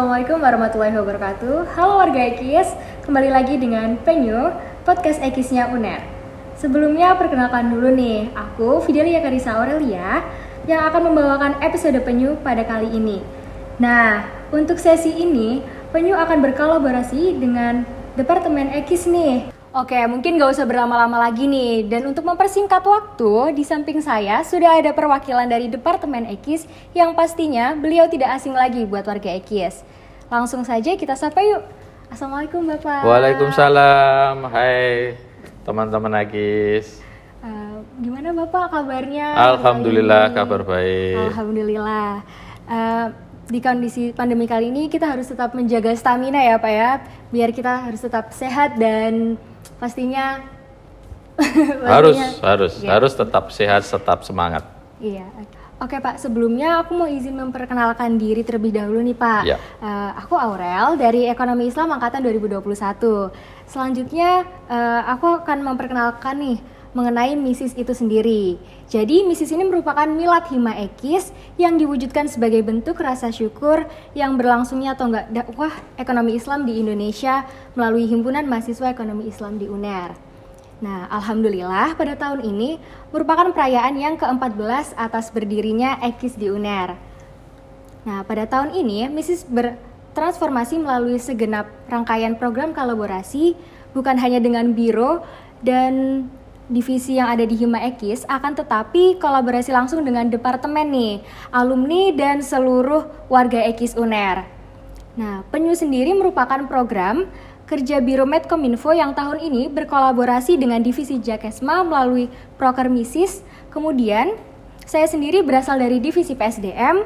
Assalamualaikum warahmatullahi wabarakatuh. Halo warga Ekis, kembali lagi dengan Penyu, podcast Ekisnya UNER. Sebelumnya perkenalkan dulu nih, aku Fidelia Karisa Aurelia yang akan membawakan episode Penyu pada kali ini. Nah, untuk sesi ini, Penyu akan berkolaborasi dengan Departemen Ekis nih Oke, mungkin gak usah berlama-lama lagi nih. Dan untuk mempersingkat waktu, di samping saya sudah ada perwakilan dari Departemen Ekis yang pastinya beliau tidak asing lagi buat warga Ekis. Langsung saja kita sapa yuk. Assalamualaikum Bapak. Waalaikumsalam. Hai teman-teman Ekis. Uh, gimana Bapak kabarnya? Alhamdulillah kabar baik. Alhamdulillah. Uh, di kondisi pandemi kali ini kita harus tetap menjaga stamina ya Pak ya, biar kita harus tetap sehat dan pastinya harus harus ya. harus tetap sehat tetap semangat iya Oke Pak, sebelumnya aku mau izin memperkenalkan diri terlebih dahulu nih Pak. Ya. Uh, aku Aurel dari Ekonomi Islam Angkatan 2021. Selanjutnya uh, aku akan memperkenalkan nih mengenai misis itu sendiri. Jadi misis ini merupakan milat hima ekis yang diwujudkan sebagai bentuk rasa syukur yang berlangsungnya atau enggak dakwah ekonomi Islam di Indonesia melalui Himpunan Mahasiswa Ekonomi Islam di UNER. Nah, alhamdulillah pada tahun ini merupakan perayaan yang ke-14 atas berdirinya Ekis di UNER. Nah, pada tahun ini MISIS bertransformasi melalui segenap rangkaian program kolaborasi bukan hanya dengan biro dan divisi yang ada di Hima Ekis akan tetapi kolaborasi langsung dengan departemen nih, alumni dan seluruh warga Ekis UNER. Nah, Penyu sendiri merupakan program kerja Biro Medkominfo yang tahun ini berkolaborasi dengan Divisi Jakesma melalui Proker Misis. Kemudian, saya sendiri berasal dari Divisi PSDM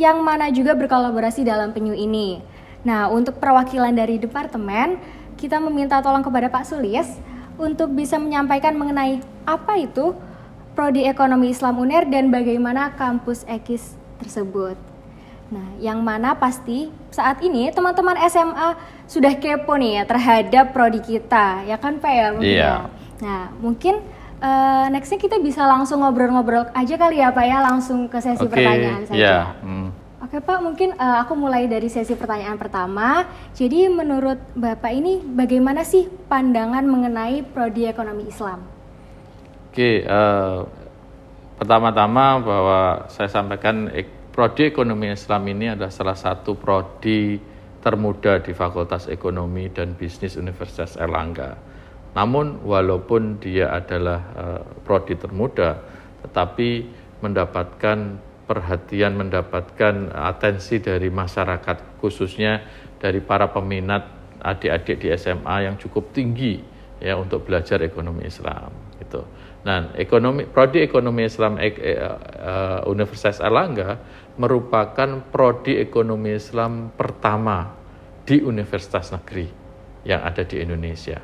yang mana juga berkolaborasi dalam penyu ini. Nah, untuk perwakilan dari departemen, kita meminta tolong kepada Pak Sulis untuk bisa menyampaikan mengenai apa itu Prodi Ekonomi Islam UNER dan bagaimana kampus EKIS tersebut. Nah, yang mana pasti saat ini teman-teman SMA sudah kepo nih ya terhadap prodi kita, ya kan Pak ya? Iya. Yeah. Nah, mungkin uh, nextnya kita bisa langsung ngobrol-ngobrol aja kali ya Pak ya, langsung ke sesi okay. pertanyaan saja. Yeah. Mm. Oke Pak, mungkin uh, aku mulai dari sesi pertanyaan pertama. Jadi menurut Bapak ini bagaimana sih pandangan mengenai prodi ekonomi Islam? Oke, uh, pertama-tama bahwa saya sampaikan Prodi Ekonomi Islam ini adalah salah satu prodi termuda di Fakultas Ekonomi dan Bisnis Universitas Erlangga. Namun walaupun dia adalah uh, prodi termuda, tetapi mendapatkan perhatian, mendapatkan atensi dari masyarakat, khususnya dari para peminat adik-adik di SMA yang cukup tinggi ya untuk belajar ekonomi Islam. Itu. Nah, ekonomi prodi ekonomi Islam eh, uh, Universitas Erlangga merupakan prodi ekonomi Islam pertama di universitas negeri yang ada di Indonesia.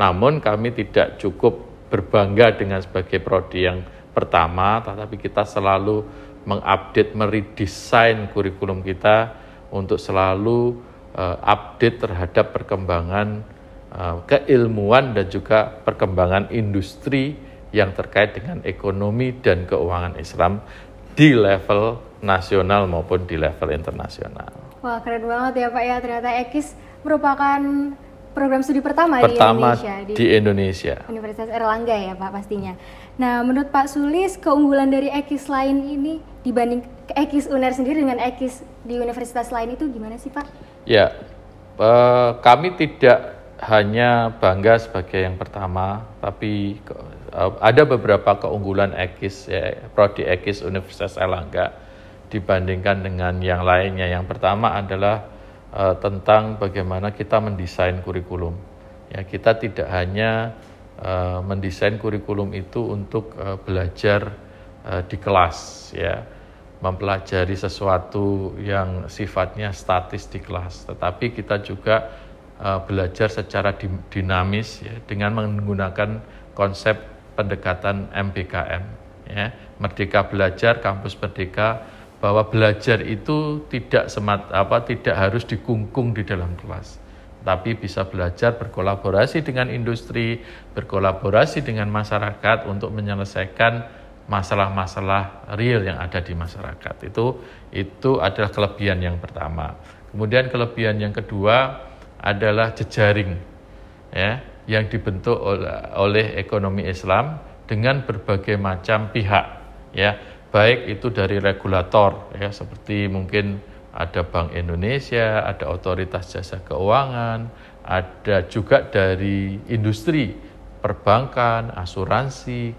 Namun kami tidak cukup berbangga dengan sebagai prodi yang pertama, tetapi kita selalu mengupdate, meredesain kurikulum kita untuk selalu uh, update terhadap perkembangan uh, keilmuan dan juga perkembangan industri yang terkait dengan ekonomi dan keuangan Islam di level nasional maupun di level internasional. Wah keren banget ya Pak ya ternyata EKIS merupakan program studi pertama, pertama di Indonesia di, di Indonesia Universitas Erlangga ya Pak pastinya. Nah menurut Pak Sulis keunggulan dari EKIS lain ini dibanding EKIS UNER sendiri dengan EKIS di universitas lain itu gimana sih Pak? Ya eh, kami tidak hanya bangga sebagai yang pertama, tapi uh, ada beberapa keunggulan Ekis, ya, Prodi Ekis Universitas Erlangga dibandingkan dengan yang lainnya. Yang pertama adalah uh, tentang bagaimana kita mendesain kurikulum. Ya, kita tidak hanya uh, mendesain kurikulum itu untuk uh, belajar uh, di kelas, ya, mempelajari sesuatu yang sifatnya statis di kelas, tetapi kita juga uh, belajar secara dinamis ya, dengan menggunakan konsep pendekatan MBKM ya. Merdeka Belajar Kampus Merdeka bahwa belajar itu tidak semat apa tidak harus dikungkung di dalam kelas tapi bisa belajar berkolaborasi dengan industri, berkolaborasi dengan masyarakat untuk menyelesaikan masalah-masalah real yang ada di masyarakat. Itu itu adalah kelebihan yang pertama. Kemudian kelebihan yang kedua adalah jejaring ya yang dibentuk oleh, oleh ekonomi Islam dengan berbagai macam pihak ya baik itu dari regulator ya seperti mungkin ada Bank Indonesia, ada otoritas jasa keuangan, ada juga dari industri perbankan, asuransi,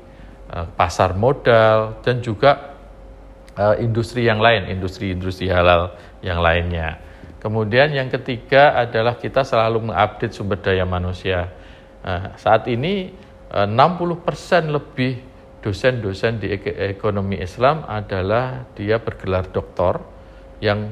eh, pasar modal dan juga eh, industri yang lain, industri-industri halal yang lainnya. Kemudian yang ketiga adalah kita selalu mengupdate sumber daya manusia. Nah, saat ini 60% lebih dosen-dosen di ekonomi Islam adalah dia bergelar doktor yang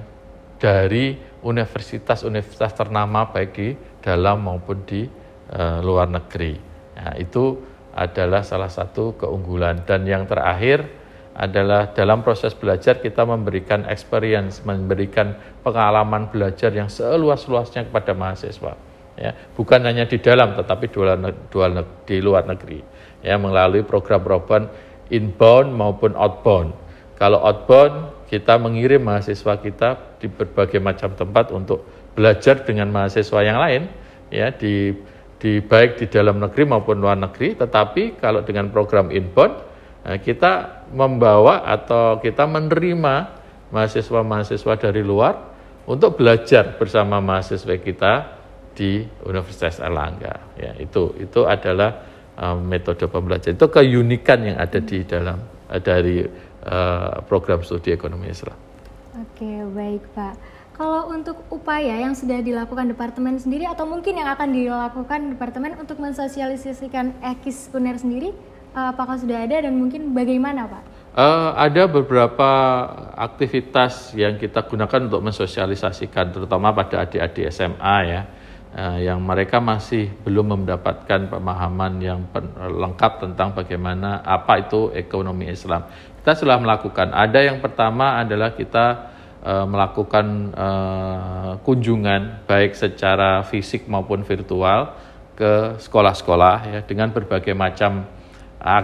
dari universitas-universitas ternama baik di dalam maupun di uh, luar negeri. Nah, itu adalah salah satu keunggulan dan yang terakhir adalah dalam proses belajar kita memberikan experience, memberikan pengalaman belajar yang seluas-luasnya kepada mahasiswa. Ya, bukan hanya di dalam tetapi di luar negeri ya melalui program-program inbound maupun outbound. Kalau outbound kita mengirim mahasiswa kita di berbagai macam tempat untuk belajar dengan mahasiswa yang lain ya di di baik di dalam negeri maupun luar negeri tetapi kalau dengan program inbound eh, kita membawa atau kita menerima mahasiswa-mahasiswa dari luar untuk belajar bersama mahasiswa kita di Universitas Erlangga ya itu itu adalah uh, metode pembelajaran itu keunikan yang ada di dalam uh, dari uh, program studi ekonomi Islam. Oke, baik Pak. Kalau untuk upaya yang sudah dilakukan departemen sendiri atau mungkin yang akan dilakukan departemen untuk mensosialisasikan ekis UNER sendiri, apakah sudah ada dan mungkin bagaimana Pak? Uh, ada beberapa aktivitas yang kita gunakan untuk mensosialisasikan, terutama pada adik-adik SMA ya yang mereka masih belum mendapatkan pemahaman yang lengkap tentang bagaimana apa itu ekonomi Islam. Kita sudah melakukan. Ada yang pertama adalah kita uh, melakukan uh, kunjungan baik secara fisik maupun virtual ke sekolah-sekolah ya dengan berbagai macam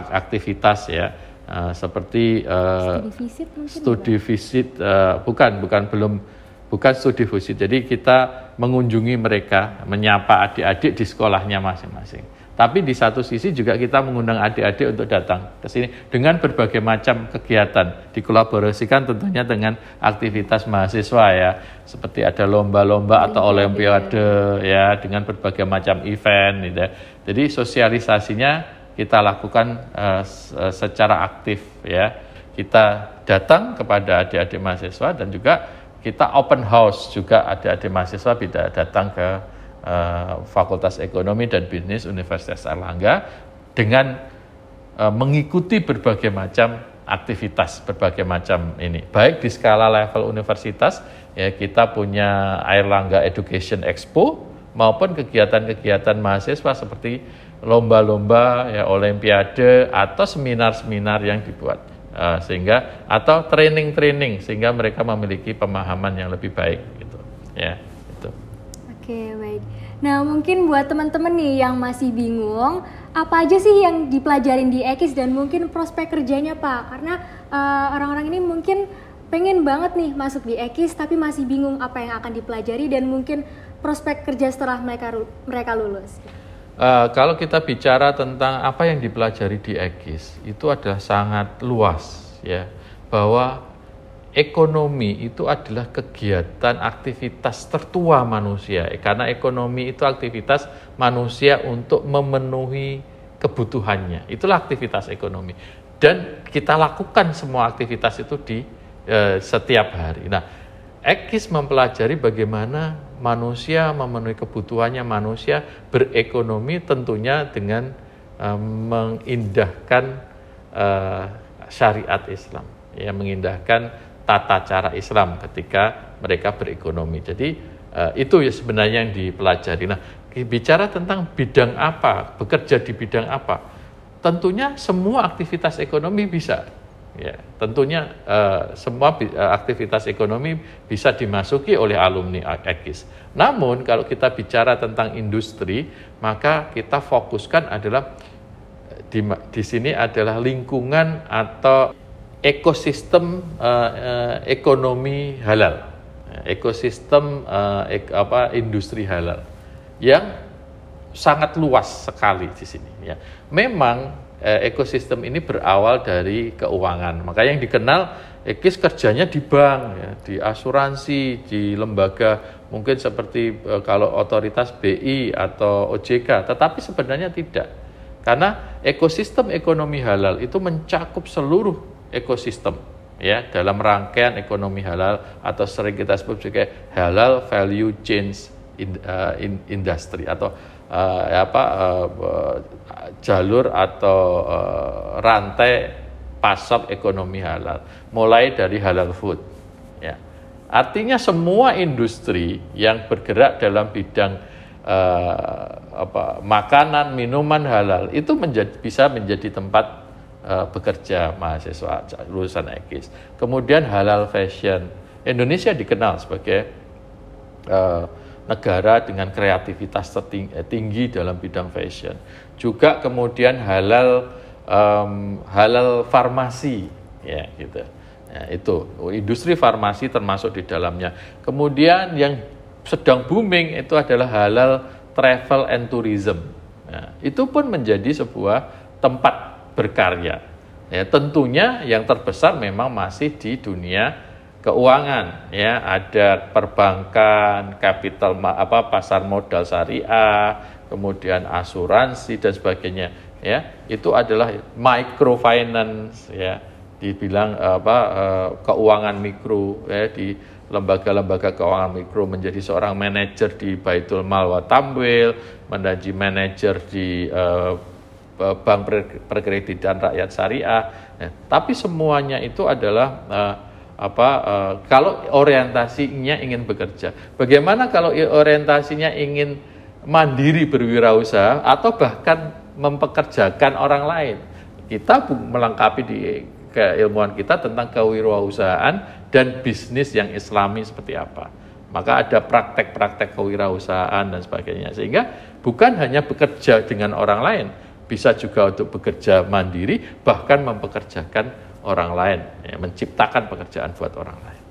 aktivitas ya. Uh, seperti uh, studi visit, studi visit uh, bukan bukan belum bukan studi visit. Jadi kita mengunjungi mereka, menyapa adik-adik di sekolahnya masing-masing. Tapi di satu sisi juga kita mengundang adik-adik untuk datang ke sini dengan berbagai macam kegiatan, dikolaborasikan tentunya dengan aktivitas mahasiswa ya, seperti ada lomba-lomba atau olimpiade ya, dengan berbagai macam event gitu. Ya. Jadi sosialisasinya kita lakukan uh, secara aktif ya. Kita datang kepada adik-adik mahasiswa dan juga kita open house juga adik-adik mahasiswa bisa datang ke uh, Fakultas Ekonomi dan Bisnis Universitas Erlangga dengan uh, mengikuti berbagai macam aktivitas berbagai macam ini. Baik di skala level universitas ya kita punya Erlangga Education Expo maupun kegiatan-kegiatan mahasiswa seperti lomba-lomba ya olimpiade atau seminar-seminar yang dibuat uh, sehingga atau training-training sehingga mereka memiliki pemahaman yang lebih baik gitu ya itu. Oke baik. Nah mungkin buat teman-teman nih yang masih bingung apa aja sih yang dipelajarin di Ekis dan mungkin prospek kerjanya Pak karena uh, orang-orang ini mungkin pengen banget nih masuk di Ekis tapi masih bingung apa yang akan dipelajari dan mungkin prospek kerja setelah mereka mereka lulus. Uh, kalau kita bicara tentang apa yang dipelajari di EGIS, itu adalah sangat luas ya, bahwa ekonomi itu adalah kegiatan aktivitas tertua manusia, karena ekonomi itu aktivitas manusia untuk memenuhi kebutuhannya, itulah aktivitas ekonomi. Dan kita lakukan semua aktivitas itu di uh, setiap hari. Nah, EGIS mempelajari bagaimana manusia memenuhi kebutuhannya manusia berekonomi tentunya dengan uh, mengindahkan uh, syariat Islam. Ya mengindahkan tata cara Islam ketika mereka berekonomi. Jadi uh, itu ya sebenarnya yang dipelajari. Nah bicara tentang bidang apa bekerja di bidang apa tentunya semua aktivitas ekonomi bisa Ya, tentunya uh, semua uh, aktivitas ekonomi bisa dimasuki oleh alumni EKIS. Namun kalau kita bicara tentang industri, maka kita fokuskan adalah di, di sini adalah lingkungan atau ekosistem uh, uh, ekonomi halal. Ekosistem uh, ek, apa industri halal yang sangat luas sekali di sini ya. Memang uh, ekosistem ini berawal dari keuangan. Makanya yang dikenal Ekis kerjanya di bank, ya, di asuransi, di lembaga mungkin seperti uh, kalau otoritas BI atau OJK, tetapi sebenarnya tidak. Karena ekosistem ekonomi halal itu mencakup seluruh ekosistem ya dalam rangkaian ekonomi halal atau sering kita sebut sebagai halal value chain in, uh, in, industry atau uh, apa uh, jalur atau uh, rantai pasok ekonomi halal mulai dari halal food ya artinya semua industri yang bergerak dalam bidang uh, apa makanan minuman halal itu menjadi, bisa menjadi tempat uh, bekerja mahasiswa lulusan ekis. Kemudian halal fashion. Indonesia dikenal sebagai uh, negara dengan kreativitas eh, tinggi dalam bidang fashion. Juga kemudian halal um, halal farmasi, ya gitu. Ya, itu industri farmasi termasuk di dalamnya. Kemudian yang sedang booming itu adalah halal travel and tourism. Nah, itu pun menjadi sebuah tempat berkarya. Ya, tentunya yang terbesar memang masih di dunia keuangan ya. Ada perbankan kapital apa pasar modal syariah kemudian asuransi dan sebagainya ya. Itu adalah microfinance ya. Dibilang apa eh, keuangan mikro ya. Di lembaga-lembaga keuangan mikro menjadi seorang manajer di Baitul Mal wa Tamwil menjadi manajer di uh, bank perkreditan rakyat syariah. Ya, tapi semuanya itu adalah uh, apa uh, kalau orientasinya ingin bekerja. Bagaimana kalau orientasinya ingin mandiri berwirausaha atau bahkan mempekerjakan orang lain? Kita melengkapi di keilmuan kita tentang kewirausahaan dan bisnis yang islami seperti apa. Maka ada praktek-praktek kewirausahaan dan sebagainya. Sehingga bukan hanya bekerja dengan orang lain, bisa juga untuk bekerja mandiri, bahkan mempekerjakan orang lain, ya, menciptakan pekerjaan buat orang lain.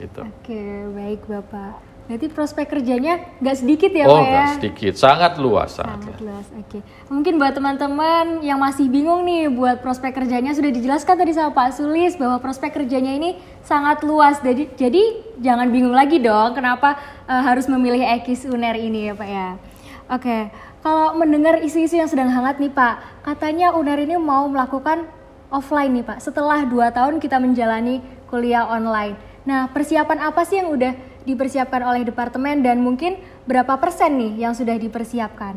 Gitu. Oke, baik Bapak. Berarti prospek kerjanya nggak sedikit ya oh, Pak ya? nggak sedikit, sangat luas. Sangat, sangat luas, oke. Mungkin buat teman-teman yang masih bingung nih buat prospek kerjanya, sudah dijelaskan tadi sama Pak Sulis bahwa prospek kerjanya ini sangat luas. Jadi, jadi jangan bingung lagi dong kenapa uh, harus memilih Ekis UNER ini ya Pak ya. Oke, kalau mendengar isu-isu yang sedang hangat nih Pak, katanya UNER ini mau melakukan offline nih Pak, setelah dua tahun kita menjalani kuliah online. Nah, persiapan apa sih yang udah dipersiapkan oleh departemen dan mungkin berapa persen nih yang sudah dipersiapkan?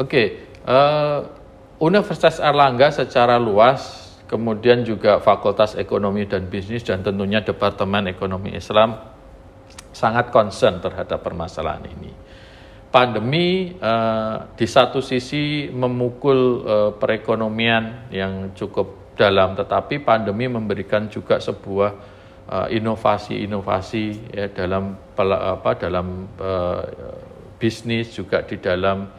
Oke, uh, Universitas Erlangga secara luas, kemudian juga Fakultas Ekonomi dan Bisnis dan tentunya Departemen Ekonomi Islam sangat concern terhadap permasalahan ini pandemi uh, di satu sisi memukul uh, perekonomian yang cukup dalam, tetapi pandemi memberikan juga sebuah uh, inovasi-inovasi ya dalam apa dalam uh, bisnis juga di dalam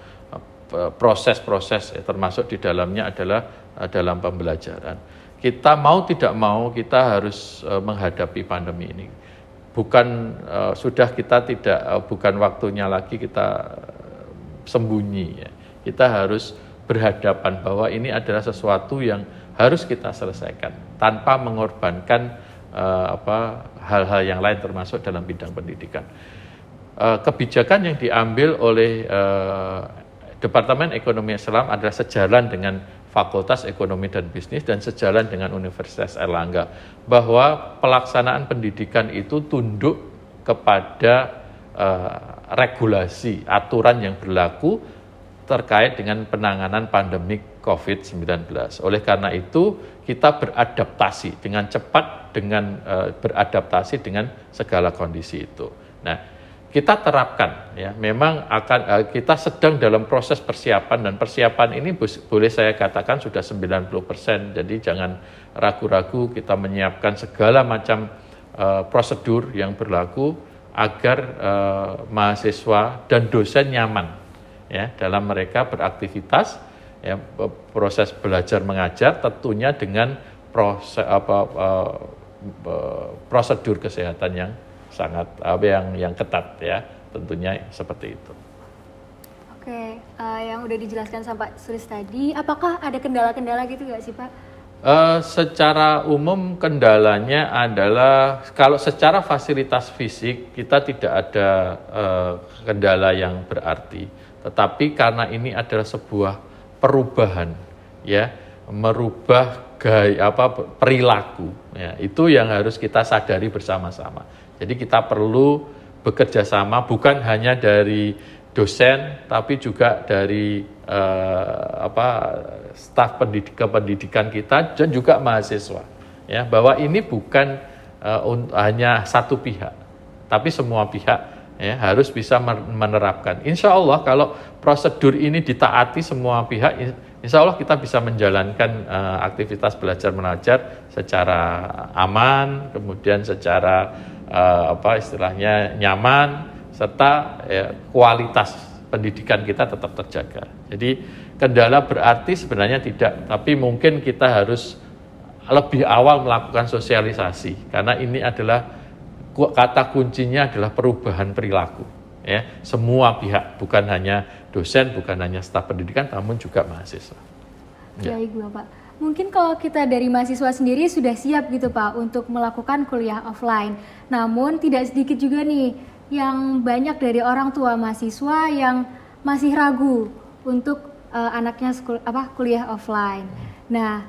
proses-proses uh, ya, termasuk di dalamnya adalah uh, dalam pembelajaran. Kita mau tidak mau kita harus uh, menghadapi pandemi ini bukan uh, sudah kita tidak uh, bukan waktunya lagi kita uh, sembunyi ya. Kita harus berhadapan bahwa ini adalah sesuatu yang harus kita selesaikan tanpa mengorbankan uh, apa hal-hal yang lain termasuk dalam bidang pendidikan. Uh, kebijakan yang diambil oleh uh, Departemen Ekonomi Islam adalah sejalan dengan Fakultas Ekonomi dan Bisnis dan sejalan dengan Universitas Erlangga bahwa pelaksanaan pendidikan itu tunduk kepada uh, regulasi aturan yang berlaku terkait dengan penanganan pandemi COVID-19. Oleh karena itu, kita beradaptasi dengan cepat dengan uh, beradaptasi dengan segala kondisi itu. Nah, kita terapkan ya memang akan uh, kita sedang dalam proses persiapan dan persiapan ini boleh saya katakan sudah 90% jadi jangan ragu-ragu kita menyiapkan segala macam uh, prosedur yang berlaku agar mahasiswa dan dosen nyaman ya dalam mereka beraktivitas ya proses belajar mengajar tentunya dengan proses apa uh, prosedur kesehatan yang sangat apa yang yang ketat ya tentunya seperti itu. Oke, uh, yang udah dijelaskan sama Pak Sulis tadi, apakah ada kendala-kendala gitu nggak sih Pak? Uh, secara umum kendalanya adalah kalau secara fasilitas fisik kita tidak ada uh, kendala yang berarti, tetapi karena ini adalah sebuah perubahan, ya, merubah gaya apa perilaku, ya, itu yang harus kita sadari bersama-sama. Jadi kita perlu bekerja sama bukan hanya dari dosen tapi juga dari uh, apa staf pendidik pendidikan kita dan juga mahasiswa ya bahwa ini bukan uh, hanya satu pihak tapi semua pihak ya harus bisa menerapkan insya Allah kalau prosedur ini ditaati semua pihak insya Allah kita bisa menjalankan uh, aktivitas belajar mengajar secara aman kemudian secara uh, apa istilahnya nyaman serta ya, kualitas pendidikan kita tetap terjaga. Jadi kendala berarti sebenarnya tidak, tapi mungkin kita harus lebih awal melakukan sosialisasi karena ini adalah kata kuncinya adalah perubahan perilaku ya semua pihak bukan hanya dosen bukan hanya staf pendidikan namun juga mahasiswa. Ya. Baik Bapak. Mungkin kalau kita dari mahasiswa sendiri sudah siap gitu Pak untuk melakukan kuliah offline. Namun tidak sedikit juga nih yang banyak dari orang tua mahasiswa yang masih ragu untuk uh, anaknya sekul, apa kuliah offline. Nah,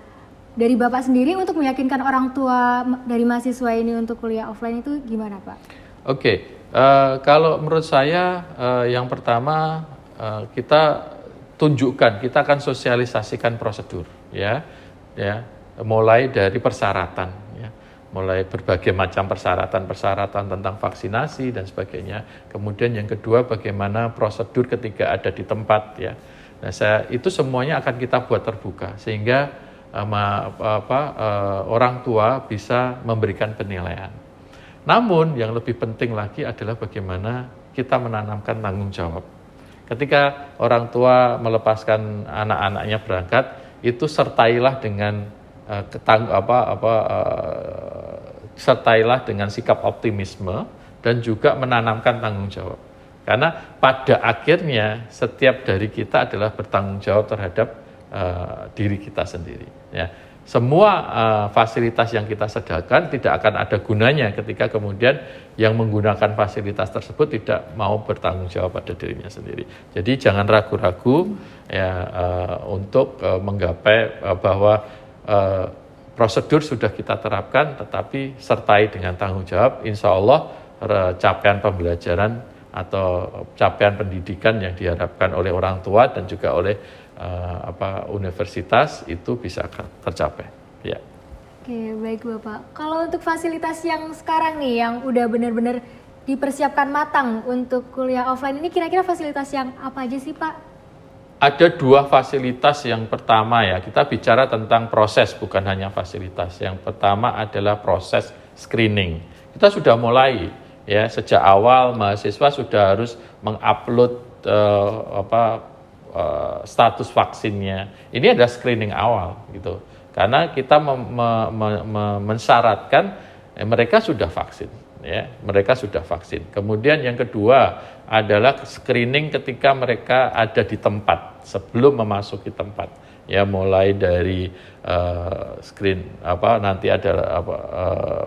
dari Bapak sendiri untuk meyakinkan orang tua dari mahasiswa ini untuk kuliah offline itu gimana, Pak? Oke, okay. uh, eh, kalau menurut saya uh, yang pertama uh, kita tunjukkan, kita akan sosialisasikan prosedur, ya, ya, mulai dari persyaratan mulai berbagai macam persyaratan-persyaratan tentang vaksinasi dan sebagainya. Kemudian yang kedua bagaimana prosedur ketika ada di tempat ya. Nah, saya itu semuanya akan kita buat terbuka sehingga apa, apa, uh, orang tua bisa memberikan penilaian. Namun yang lebih penting lagi adalah bagaimana kita menanamkan tanggung jawab. Ketika orang tua melepaskan anak-anaknya berangkat, itu sertailah dengan uh, ketang apa apa uh, sertailah dengan sikap optimisme dan juga menanamkan tanggung jawab. Karena pada akhirnya setiap dari kita adalah bertanggung jawab terhadap uh, diri kita sendiri. Ya. Semua uh, fasilitas yang kita sediakan tidak akan ada gunanya ketika kemudian yang menggunakan fasilitas tersebut tidak mau bertanggung jawab pada dirinya sendiri. Jadi jangan ragu-ragu ya uh, untuk uh, menggapai uh, bahwa uh, prosedur sudah kita terapkan, tetapi sertai dengan tanggung jawab, insya Allah capaian pembelajaran atau capaian pendidikan yang diharapkan oleh orang tua dan juga oleh uh, apa universitas itu bisa tercapai. Ya. Oke, baik Bapak. Kalau untuk fasilitas yang sekarang nih, yang udah benar-benar dipersiapkan matang untuk kuliah offline ini, kira-kira fasilitas yang apa aja sih Pak? ada dua fasilitas yang pertama ya, kita bicara tentang proses bukan hanya fasilitas. Yang pertama adalah proses screening. Kita sudah mulai ya sejak awal mahasiswa sudah harus mengupload uh, apa uh, status vaksinnya. Ini adalah screening awal gitu. Karena kita mem, me, me, me, mensyaratkan eh, mereka sudah vaksin ya, mereka sudah vaksin. Kemudian yang kedua adalah screening ketika mereka ada di tempat sebelum memasuki tempat. Ya, mulai dari uh, screen apa nanti ada apa uh, eh,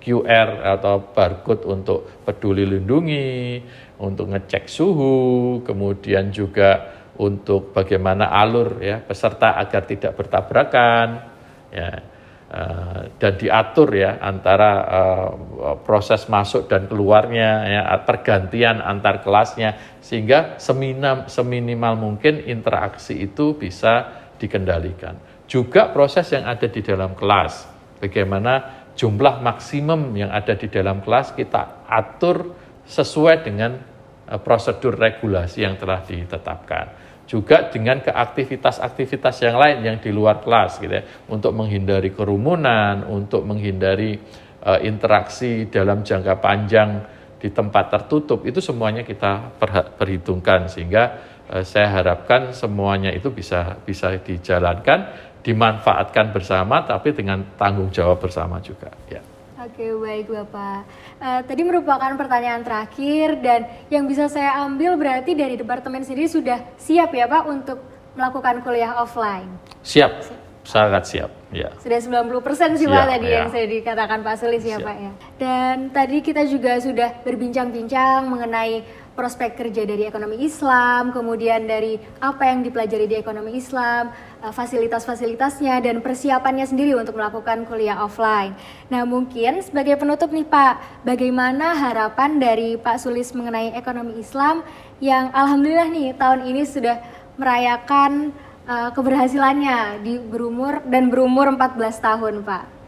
QR atau barcode untuk peduli lindungi, untuk ngecek suhu, kemudian juga untuk bagaimana alur ya peserta agar tidak bertabrakan. Ya, Eh, dan diatur ya antara uh, proses masuk dan keluarnya ya pergantian antar kelasnya sehingga seminim, seminimal mungkin interaksi itu bisa dikendalikan. Juga proses yang ada di dalam kelas, bagaimana jumlah maksimum yang ada di dalam kelas kita atur sesuai dengan uh, prosedur regulasi yang telah ditetapkan juga dengan ke aktivitas-aktivitas yang lain yang di luar kelas gitu ya untuk menghindari kerumunan untuk menghindari uh, interaksi dalam jangka panjang di tempat tertutup itu semuanya kita perhitungkan sehingga uh, saya harapkan semuanya itu bisa bisa dijalankan dimanfaatkan bersama tapi dengan tanggung jawab bersama juga ya. Oke baik Bapak. Uh, tadi merupakan pertanyaan terakhir dan yang bisa saya ambil berarti dari departemen sendiri sudah siap ya Pak untuk melakukan kuliah offline. Siap, siap. sangat siap. Ya. Sudah 90% sih Pak tadi ya. yang sudah dikatakan Pak Sulis ya Pak ya. Dan tadi kita juga sudah berbincang-bincang mengenai prospek kerja dari ekonomi Islam, kemudian dari apa yang dipelajari di ekonomi Islam, eh, fasilitas-fasilitasnya dan persiapannya sendiri untuk melakukan kuliah offline. Nah, mungkin sebagai penutup nih Pak, bagaimana harapan dari Pak Sulis mengenai ekonomi Islam yang alhamdulillah nih tahun ini sudah merayakan uh, keberhasilannya di berumur dan berumur 14 tahun, Pak?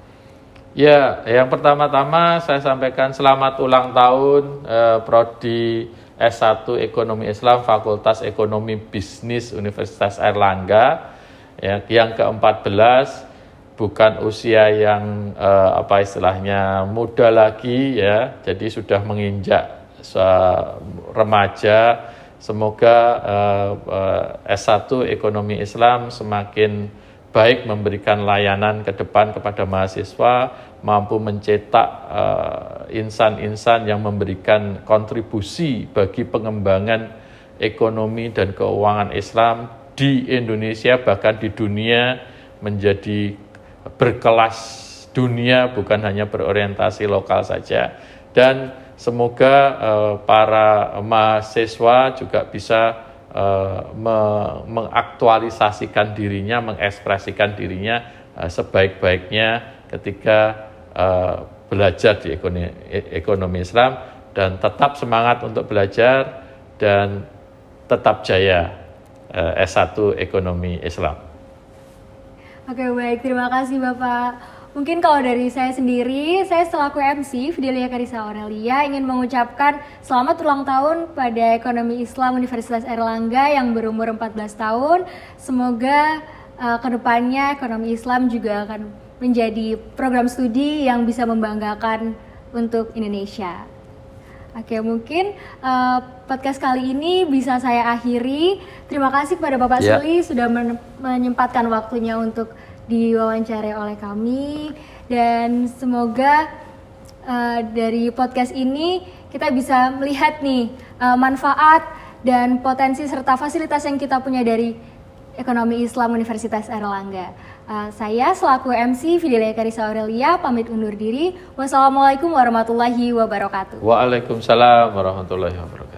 Ya, yang pertama-tama saya sampaikan selamat ulang tahun uh, Prodi S1 Ekonomi Islam Fakultas Ekonomi Bisnis Universitas Erlangga. Ya, yang ke-14 bukan usia yang uh, apa istilahnya muda lagi ya, jadi sudah menginjak remaja Semoga uh, uh, S1 Ekonomi Islam semakin baik memberikan layanan ke depan kepada mahasiswa, mampu mencetak eh, insan-insan uh, yang memberikan kontribusi bagi pengembangan ekonomi dan keuangan Islam di Indonesia bahkan di dunia menjadi berkelas dunia bukan hanya berorientasi lokal saja. Dan Semoga uh, para mahasiswa juga bisa uh, me mengaktualisasikan dirinya, mengekspresikan dirinya uh, sebaik-baiknya ketika uh, belajar di ekonomi, ekonomi Islam dan tetap semangat untuk belajar dan tetap jaya uh, S1 Ekonomi Islam. Oke baik, terima kasih Bapak. Mungkin kalau dari saya sendiri, saya selaku MC Fidelia Karisa Aurelia ingin mengucapkan selamat ulang tahun pada Ekonomi Islam Universitas Erlangga yang berumur 14 tahun. Semoga uh, ke depannya ekonomi Islam juga akan menjadi program studi yang bisa membanggakan untuk Indonesia. Oke, mungkin uh, podcast kali ini bisa saya akhiri. Terima kasih kepada Bapak yeah. Suli sudah menyempatkan waktunya untuk diwawancarai oleh kami dan semoga uh, dari podcast ini kita bisa melihat nih uh, manfaat dan potensi serta fasilitas yang kita punya dari Ekonomi Islam Universitas Erlangga. Uh, saya selaku MC Fidelia Karisa Aurelia pamit undur diri. Wassalamualaikum warahmatullahi wabarakatuh. Waalaikumsalam warahmatullahi wabarakatuh.